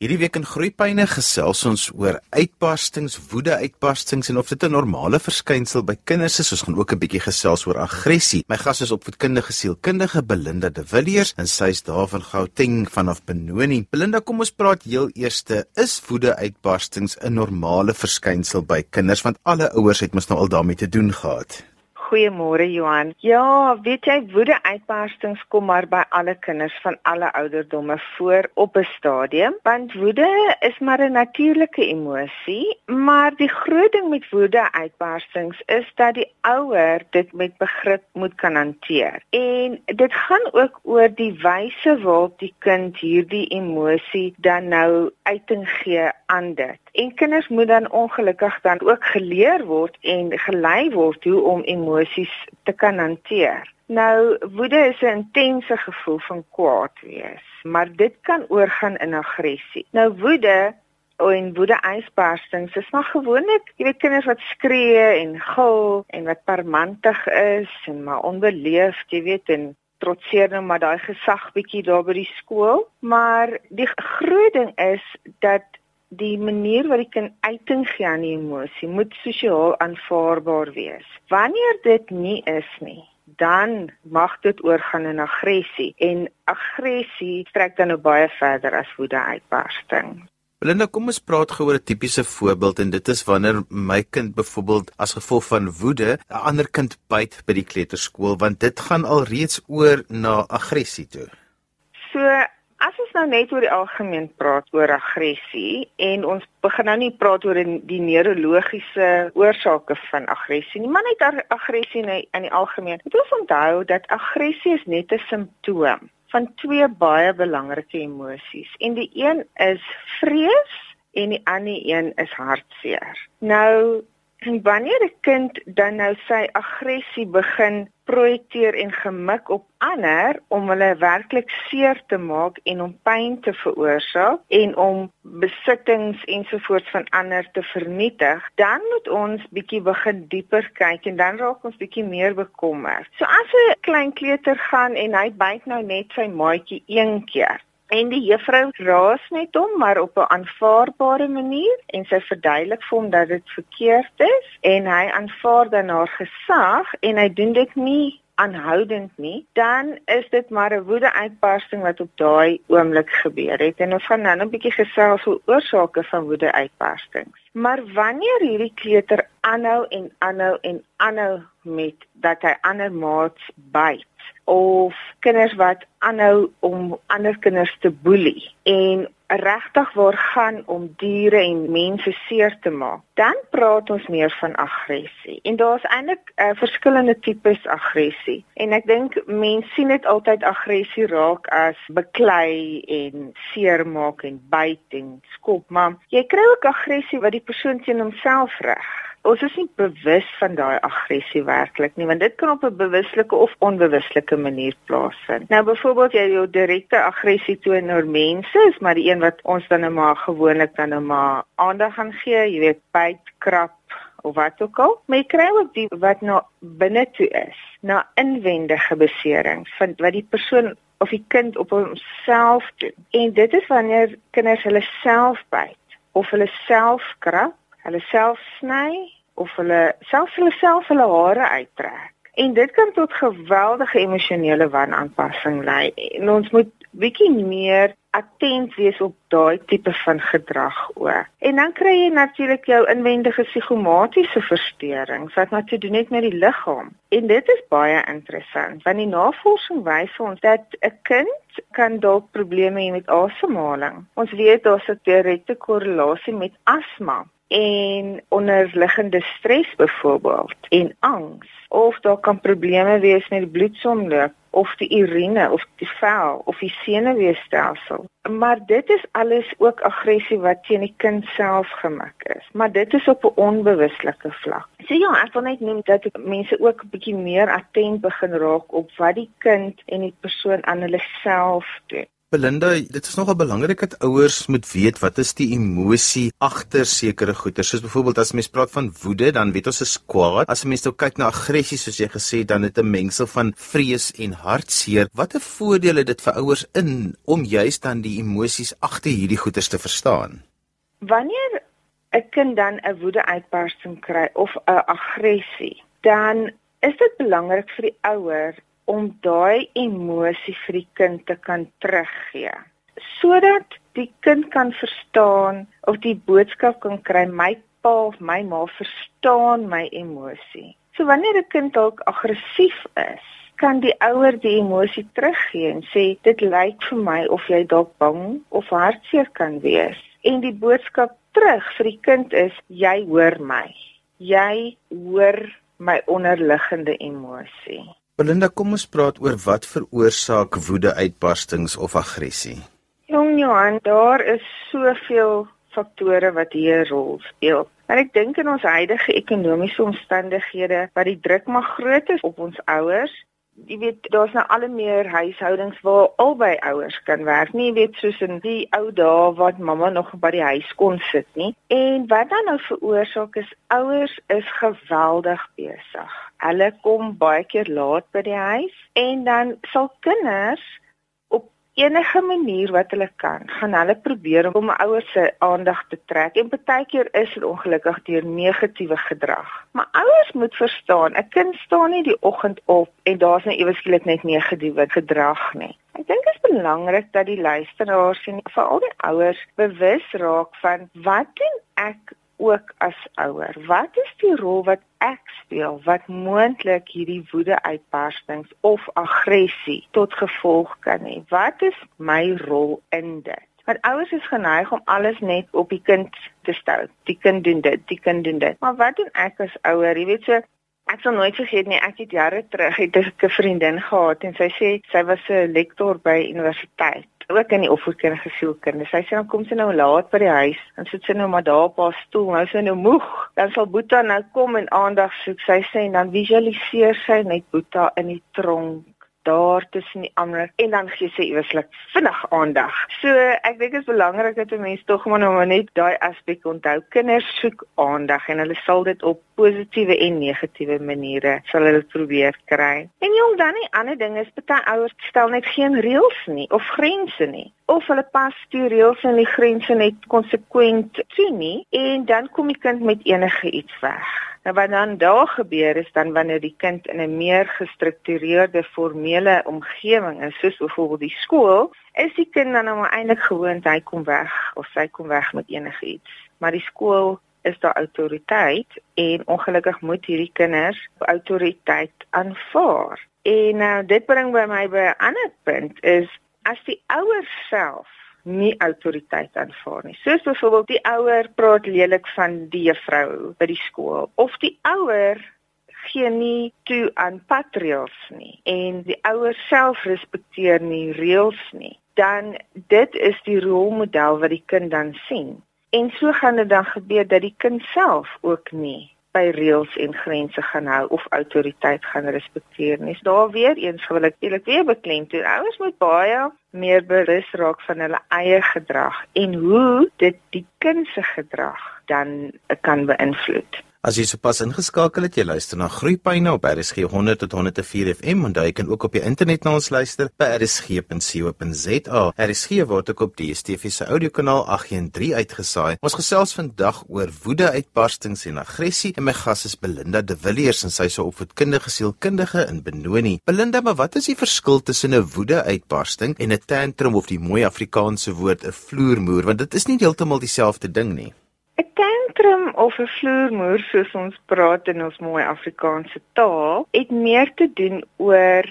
Hierdie week in Groepyne gesels ons oor uitbarstings, woede-uitbarstings en of dit 'n normale verskynsel by kinders is. Ons gaan ook 'n bietjie gesels oor aggressie. My gas is opvoedkundige sielkundige Belinda De Villiers en sy is daar van Gauteng vanaf Benoni. Belinda, kom ons praat heel eers. Is woede-uitbarstings 'n normale verskynsel by kinders want alle ouers het mos nou al daarmee te doen gehad? Goeiemôre Johan. Ja, weet jy woede uitbarstings kom maar by alle kinders van alle ouderdomme voor op 'n stadium, want woede is maar 'n natuurlike emosie, maar die groot ding met woede uitbarstings is dat die ouer dit met begrip moet kan hanteer. En dit gaan ook oor die wyse waarop die kind hierdie emosie dan nou uiting gee aan dit. En kinders moet dan ongelukkig dan ook geleer word en gelei word hoe om emosies te kan hanteer. Nou, woede is 'n intense gevoel van kwaad wees, maar dit kan oorgaan in aggressie. Nou woede en woede uitbarstings is maar gewoonlik, jy weet kinders wat skree en gil en wat parmantig is en maar onbeleefd, jy weet en trotseer nou maar daai gesag bietjie daar by die skool, maar die groot ding is dat die manier wat die kind uiting gee aan die emosie moet sosiaal aanvaarbaar wees. Wanneer dit nie is nie, dan mag dit oorgaan in aggressie en aggressie strek dan nou baie verder as woede uitbarsting. Belinda, kom ons praat gou oor 'n tipiese voorbeeld en dit is wanneer my kind byvoorbeeld as gevolg van woede 'n ander kind byt by die kleuterskool want dit gaan alreeds oor na aggressie toe. So ons nou net oor die algemeen praat oor aggressie en ons begin nou nie praat oor die neurologiese oorsake van aggressie nie, maar net aggressie in die algemeen. Moet ons onthou dat aggressie is net 'n simptoom van twee baie belangrike emosies. En die een is vrees en die ander een is hartseer. Nou En wanneer 'n kind dan nou sy aggressie begin projekteer en gemik op ander om hulle werklik seer te maak en om pyn te veroorsaak en om besittings ensovoorts van ander te vernietig, dan moet ons bietjie begin dieper kyk en dan raak ons bietjie meer bekommerd. So as 'n klein kleuter gaan en hy byt nou net sy maatjie een keer, En die juffrou raas met hom maar op 'n aanvaarbare manier en sy verduidelik vir hom dat dit verkeerd is en hy aanvaar dan haar gesag en hy doen dit nie aanhoudend nie, dan is dit maar 'n woede-uitbarsting wat op daai oomblik gebeur het en ons gaan nou 'n bietjie gesels oor oorsake van woede-uitbarstings. Maar wanneer hierdie kleuter aanhou en aanhou en aanhou met dat hy ander maats byt of kinders wat aanhou om ander kinders te boelie en regtig waar gaan om diere en mense seer te maak, dan praat ons meer van aggressie. En daar's eintlik uh, verskillende tipes aggressie. En ek dink mense sien dit altyd aggressie raak as beklei en seermaak en byt en skop, maar jy kry ook aggressie wat die persoon teen homself reg ons is nie bewus van daai aggressie werklik nie want dit kan op 'n bewuslike of onbewuslike manier plaasvind. Nou byvoorbeeld jy jou direkte aggressie toon na mense is maar die een wat ons dan nou maar gewoonlik dan nou maar aandag gaan gee, jy weet byt, krap of wat ook al. Maar jy kry ook die wat nou binne toe is, na inwendige beserings van wat die persoon of die kind op homself doen. En dit is wanneer kinders hulle self byt of hulle self krap hulle self sny of hulle selfs hulle self hulle hare uittrek. En dit kan tot geweldige emosionele wanaanpassing lei. En ons moet bietjie meer attent wees op daai tipe van gedrag ook. En dan kry jy natuurlik jou inwendige psigomatiese versteurings wat nou te doen het met die liggaam. En dit is baie interessant want die navorsing wys ons dat 'n kind kan dalk probleme hê met asemhaling. Ons weet daar's 'n direkte korrelasie met asma en onderliggende stres byvoorbeeld en angs of daar kan probleme wees met die bloedsomloop of die urine of die vel of die senuweestelsel. Maar dit is alles ook aggressie wat teen die kind self gemik is, maar dit is op 'n onbewuslike vlak. So ja, ek wil net noem dat mense ook 'n bietjie meer attent begin raak op wat die kind en die persoon aan hulle self doen. Belinda, dit is nogal belangrik dat ouers moet weet wat is die emosie agter sekere goeie. Soos byvoorbeeld as mens praat van woede, dan weet ons is kwaad. As 'n mens nou kyk na aggressie soos jy gesê het, dan het 'n mengsel van vrees en hartseer. Watter voordele het dit vir ouers in om juist dan die emosies agter hierdie goeie te verstaan? Wanneer 'n kind dan 'n woede-uitbarsting kry of 'n aggressie, dan is dit belangrik vir die ouer om daai emosie vir die kind te kan teruggee sodat die kind kan verstaan of die boodskap kan kry my pa of my ma verstaan my emosie. So wanneer 'n kind dalk aggressief is, kan die ouer die emosie teruggee en sê dit lyk vir my of jy dalk bang of hartseer kan wees. En die boodskap terug vir die kind is jy hoor my. Jy hoor my onderliggende emosie. Belinda, kom ons praat oor wat veroorsaak woede-uitbarstings of aggressie. Jong Johan, daar is soveel faktore wat hier 'n rol speel. En ek dink in ons huidige ekonomiese omstandighede wat die druk maar groot is op ons ouers, jy weet daar's nou al meer huishoudings waar albei ouers kan werk nie jy weet soos in die ou dae wat mamma nog by die huis kon sit nie en wat dan nou veroorsaak is ouers is geweldig besig hulle kom baie keer laat by die huis en dan sal kinders enige manier wat hulle kan, gaan hulle probeer om 'n ouer se aandag te trek en baie keer is dit ongelukkig deur negatiewe gedrag. Maar ouers moet verstaan, 'n kind staan nie die oggend op en daar's net ewe skielik net negatiewe gedrag nie. Ek dink dit is belangrik dat die luisteraars en veral die ouers bewus raak van wat doen ek ook as ouer? Wat is die rol wat ek speel wat moontlik hierdie woede-uitbarstings of aggressie tot gevolg kan hê? Wat is my rol in dit? Want ouers is geneig om alles net op die kind te stel. Die kind doen dit, die kind doen dit. Maar wat doen ek as ouer? Jy weet so Ek sal nooit vergeet nie, ek het jare terug het 'n vriendin gehad en sy sê sy was 'n lektor by universiteit ook in die opvoedkundige sielkunde. Sy sê dan kom sy nou laat by die huis en sit sy nou maar daar op haar stoel. Nou sy nou moeg. Dan sal Boeta nou kom en aandag soek. Sy sê en dan visualiseer sy net Boeta in die tronk daar tussen die ander en dan gee sy eweslik vinnig aandag. So ek dink dit is belangrik dat 'n mens tog maar nou net daai aspek onthou. Kinders soek aandag en hulle sal dit op positiewe en negatiewe maniere sal hulle probeer kry. En jong dan die ander ding is baie ouers stel net geen reëls nie of grense nie of hulle pas die reëls en die grense net konsekwent toe nie en dan kom die kind met enige iets weg. Nou wat dan daar gebeur is dan wanneer die kind in 'n meer gestruktureerde formele omgewing is, soos byvoorbeeld die skool, is die kind dan nou eintlik gewoond hy kom weg of sy kom weg met enigiets. Maar die skool is daar autoriteit en ongelukkig moet hierdie kinders autoriteit aanvaar. En nou dit bring by my by 'n ander punt is as die ouers self nie autoriteit aanvaar nie. Soos byvoorbeeld die ouer praat lelik van die juffrou by die skool of die ouer gee nie toe aan patreels nie en die ouer self respekteer nie reëls nie. Dan dit is die rolmodel wat die kind dan sien. En so gaan dit dan gebeur dat die kind self ook nie by reëls en grense gaan hou of autoriteit gaan respekteer nie. So daar weer eens wil ek eerlik weer beklemtoon. Ouers moet baie meer bewus raak van hulle eie gedrag en hoe dit die kind se gedrag dan kan beïnvloed. As jy sopas ingeskakel het, jy luister na Groepyne op RSG 100 tot 104 FM en jy kan ook op die internet na ons luister by rsg.co.za. RSG word ook op die DSTV se audiokanaal 813 uitgesaai. Ons gesels vandag oor woede-uitbarstings en aggressie en my gas is Belinda De Villiers en sy is 'n opvoedkundige sielkundige in Benoni. Belinda, maar wat is die verskil tussen 'n woede-uitbarsting en 'n tantrum of die mooi Afrikaanse woord 'n vloermoer? Want dit is nie heeltemal dieselfde ding nie. 'n tantrum of 'n vloermoer soos ons praat in ons mooi Afrikaanse taal, het meer te doen oor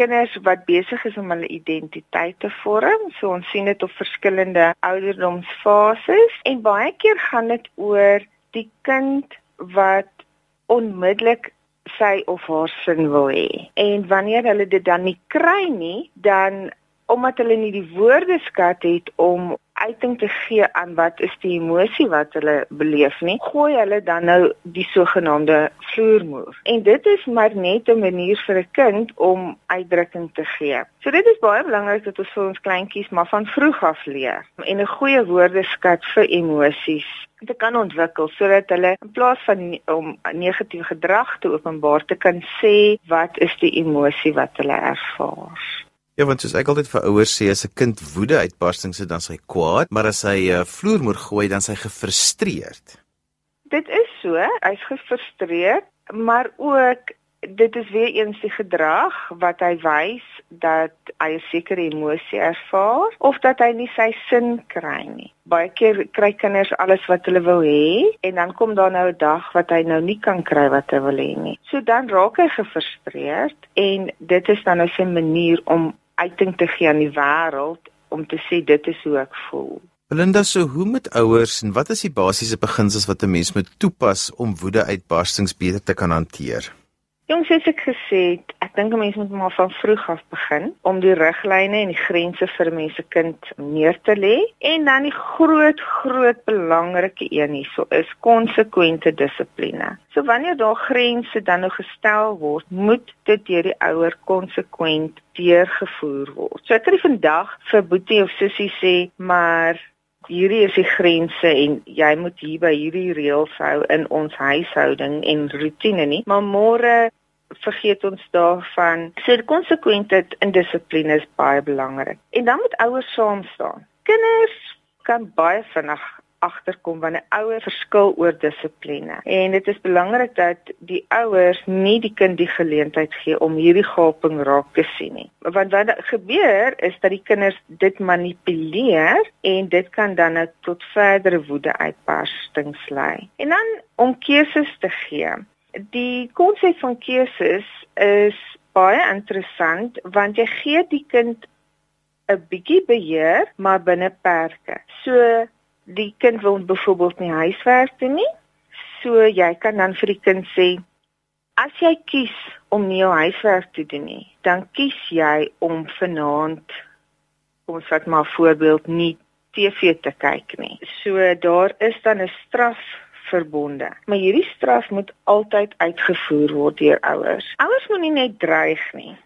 kinders wat besig is om hulle identiteit te vorm. So ons sien dit op verskillende ouderdomsfases en baie keer gaan dit oor die kind wat onmiddellik sy of haar sin wil hê. En wanneer hulle dit dan nie kry nie, dan omdat hulle nie die woordeskat het om uiting te gee aan wat is die emosie wat hulle beleef nie, gooi hulle dan nou die sogenaamde vloermoer. En dit is maar net 'n manier vir 'n kind om uitdrukking te gee. So dit is baie belangrik dat ons vir ons kleintjies maar van vroeg af leer en 'n goeie woordeskat vir emosies te kan ontwikkel sodat hulle in plaas van om negatiewe gedrag te openbaar te kan sê wat is die emosie wat hulle ervaar. Ja, want soos ek altyd vir ouers sê, as 'n kind woede uitbarstings het, dan sy kwaad, maar as hy uh, vloermoer gooi, dan sy gefrustreerd. Dit is so, hy's gefrustreerd, maar ook dit is weer eens die gedrag wat hy wys dat hy 'n sekere emosie ervaar of dat hy nie sy sin kry nie. Baie keer kry kinders alles wat hulle wil hê en dan kom daar nou 'n dag wat hy nou nie kan kry wat hy wil hê nie. So dan raak hy gefrustreerd en dit is dan nou sy manier om uiting te gee aan die wêreld om te sê dit is hoe ek voel. Belinda, so hoe moet ouers en wat is die basiese beginsels wat 'n mens moet toepas om woede-uitbarstings beter te kan hanteer? Jongs, soos ek gesê het, ek dink 'n mens moet maar van vroeg af begin om die riglyne en die grense vir mense kind neer te lê en dan die groot groot belangrike een hierso is konsekwente dissipline. So wanneer daar grense dan nou gestel word, moet dit deur die ouer konsekwent deurgevoer word. So ek kan nie vandag vir boetie of sussie sê, maar hierdie is die grense en jy moet hier by hierdie reëls hou in ons huishouding en rotine nie. Maar môre vergeet ons daarvan. So konsekwentheid en dissipline is baie belangrik. En dan moet ouers saam staan. Kinders kan baie vinnig agterkom wanneer ouers verskil oor dissipline. En dit is belangrik dat die ouers nie die kind die geleentheid gee om hierdie gaping raak te sien nie. Want wat gebeur is dat die kinders dit manipuleer en dit kan dan nou tot verdere woede uitbarstings lei. En dan om keuses te gee. Die konsep van keuses is baie interessant want jy gee die kind 'n bietjie beheer maar binne perke. So die kind wil byvoorbeeld nie huiswerk doen nie. So jy kan dan vir die kind sê as jy kies om nie jou huiswerk te doen nie, dan kies jy om vanaand kom ons vat maar 'n voorbeeld nie TV te kyk nie. So daar is dan 'n straf verbonde. Maar hierdie straf moet altyd uitgevoer word deur ouers. Ouers moenie net dreig nie.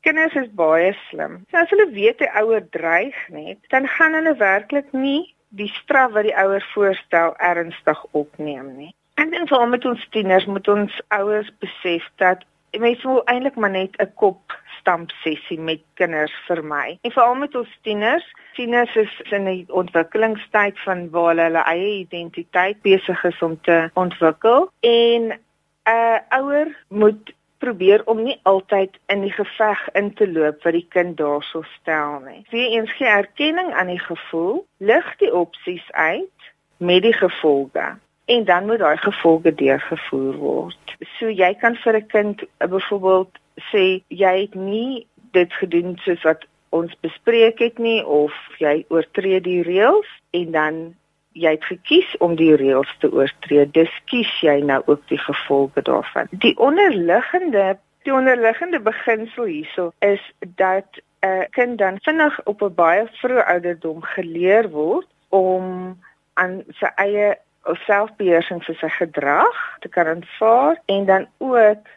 Kinders is baie slim. So as hulle weet 'n ouer dreig net, dan gaan hulle werklik nie die straf wat die ouers voorstel ernstig opneem nie. En dan vir met ons tieners moet ons ouers besef dat mense wil eintlik maar net 'n kop stamp sessie met kinders vir my. En veral met ons tieners, tieners is in 'n ontwikkelingstyd van waar hulle hulle eie identiteit besig is om te ontwikkel en 'n uh, ouer moet probeer om nie altyd in die geveg in te loop wat die kind daarso stel nie. Weens gee erkenning aan die gevoel, lig die opsies uit met die gevolge en dan moet daai gevolge deurgevoer word. So jy kan vir 'n kind uh, byvoorbeeld sê jy het nie dit gedoen soos wat ons bespreek het nie of jy oortree die reëls en dan jy het gekies om die reëls te oortree, dis kies jy nou ook die gevolge daarvan. Die onderliggende die onderliggende beginsel hierso is dat 'n uh, kind dan vinnig op 'n baie vroeë ouderdom geleer word om aan sy eie selfbeheersing vir sy gedrag te kan aanvaar en dan ook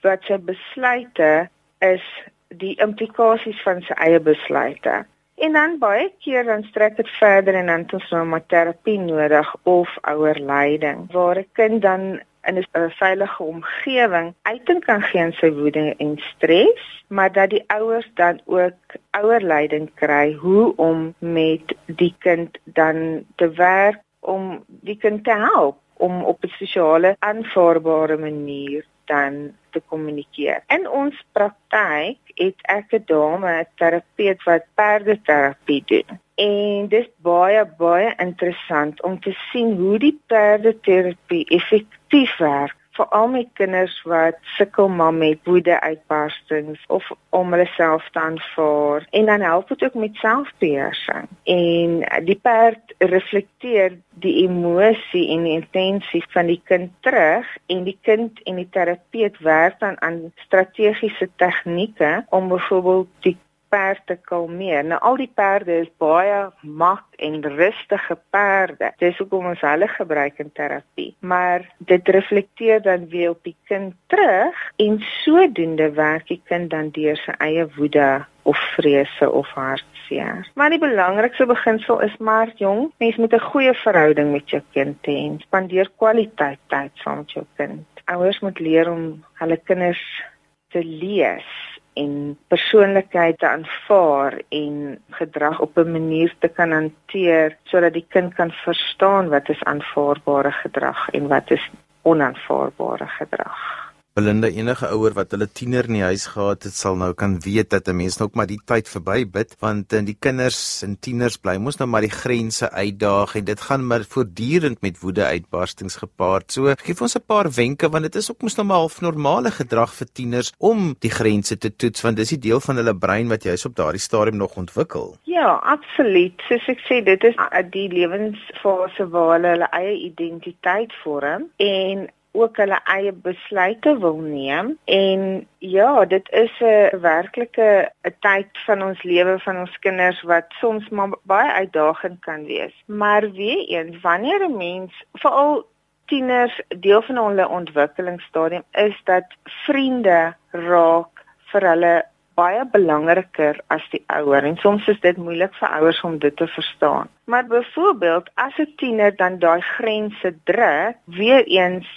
wat sy besluite is die implikasies van sy eie besluite. En dan baie keer dan strek dit verder en dan het ons nou maar terapie nodig of ouerleiding waar 'n kind dan in 'n veilige omgewing uiting kan gee aan sy woede en stres, maar dat die ouers dan ook ouerleiding kry hoe om met die kind dan te werk om die kind te help om op 'n sosiale aanvaarbare manier dan te kommunikeer. In ons praktyk het ek 'n dame, 'n terapeut wat perdeterapie doen. En dit is baie baie interessant om te sien hoe die perdeterapie effektief werk veral met kinders wat sukkel maar met woede uitbarstings of om hulle self te aanvaar. En dan help dit ook met selfbeheersing. En die perd reflekteer die emosie en die intensie van die kind terug en die kind en die terapeut werk dan aan strategiese tegnieke om byvoorbeeld die perd te kalmeer. Nou al die perde is baie mak en rustige perde. Dis hoekom ons hulle gebruik in terapie. Maar dit reflekteer dan weer op die kind terug en sodoende werk die kind dan deur sy eie woede of vrese of hartseer. Maar die belangrikste beginsel is maar jong, mens moet 'n goeie verhouding met jou kind hê en spandeer kwaliteit tyd saam met jou kind. Ouers moet leer om hulle kinders te lees en persoonlikheid te aanvaar en gedrag op 'n manier te kan hanteer sodat die kind kan verstaan wat is aanvaarbare gedrag en wat is onaanvaarbare gedrag. Belinda enige ouer wat hulle tiener in die huis gehad het sal nou kan weet dat 'n mens nou ook maar die tyd verby bid want in die kinders en tieners bly mos nou maar die grense uitdaag en dit gaan maar voortdurend met woede uitbarstings gepaard. So gee ons 'n paar wenke want dit is ook mos nou maar half normale gedrag vir tieners om die grense te toets want dis die deel van hulle brein wat jy's op daardie stadium nog ontwikkel. Ja, absoluut. Soos ek sê, dit is die lewensfase waar hulle hulle eie identiteit vorm en ook hulle eie besluite wil neem. En ja dit is 'n werklike 'n tyd van ons lewe van ons kinders wat soms maar baie uitdagend kan wees. Maar weer eens wanneer 'n mens veral tieners deel van hulle ontwikkelingsstadium is dat vriende raak vir hulle baie belangriker as die ouer. En soms is dit moeilik vir ouers om dit te verstaan. Maar byvoorbeeld as 'n tiener dan daai grense druk, weer eens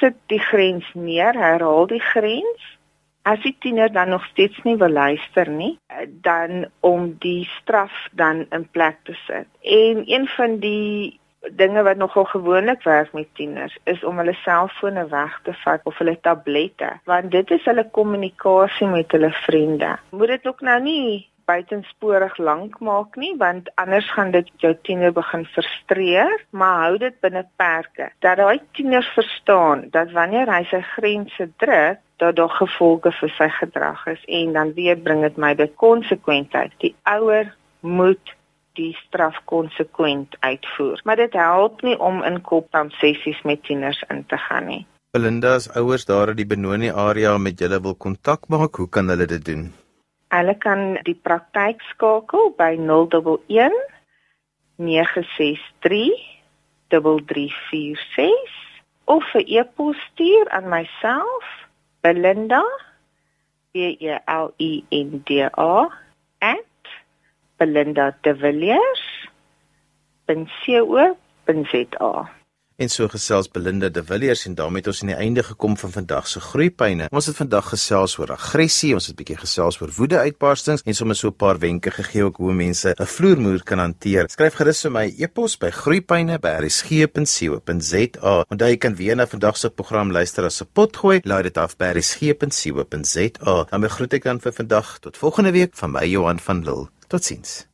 sit die grens neer, herhaal die grens. As die tiener dan nog steeds nie wil luister nie, dan om die straf dan in plek te sit. En een van die dinge wat nogal gewoonlik werk met tieners is om hulle selfone weg te vat of hulle tablette, want dit is hulle kommunikasie met hulle vriende. Moet dit ook nou nie buitensporig lank maak nie want anders gaan dit jou tiener begin frustreer maar hou dit binne perke. Dat daai tiener verstaan dat wanneer hy sy grense druk dat daar gevolge vir sy gedrag is en dan weer bring dit my by konsekwentheid die ouer moet die straf konsekwent uitvoer. Maar dit help nie om in kopkamp sessies met tieners in te gaan nie. Belinda se ouers daar in die Benoni area met julle wil kontak maak hoe kan hulle dit doen Hulle kan die praktyk skakel by 011 963 3346 of 'n e-pos stuur aan myself Belinda B E L I N D A @belinda.de.co.za En so gesels Belinda de Villiers en daarmee het ons aan die einde gekom van vandag se groeipyne. Ons het vandag gesels oor aggressie, ons het 'n bietjie gesels oor woede-uitbarstings en sommer so 'n paar wenke gegee ook hoe mense 'n vloermoer kan hanteer. Skryf gerus vir my e-pos by groeipyne@rsg.co.za. Onthou jy kan weer na vandag se program luister as 'n potgooi. Laai dit af by rsg.co.za. Dan groet ek dan vir vandag tot volgende week van my Johan van Lille. Totsiens.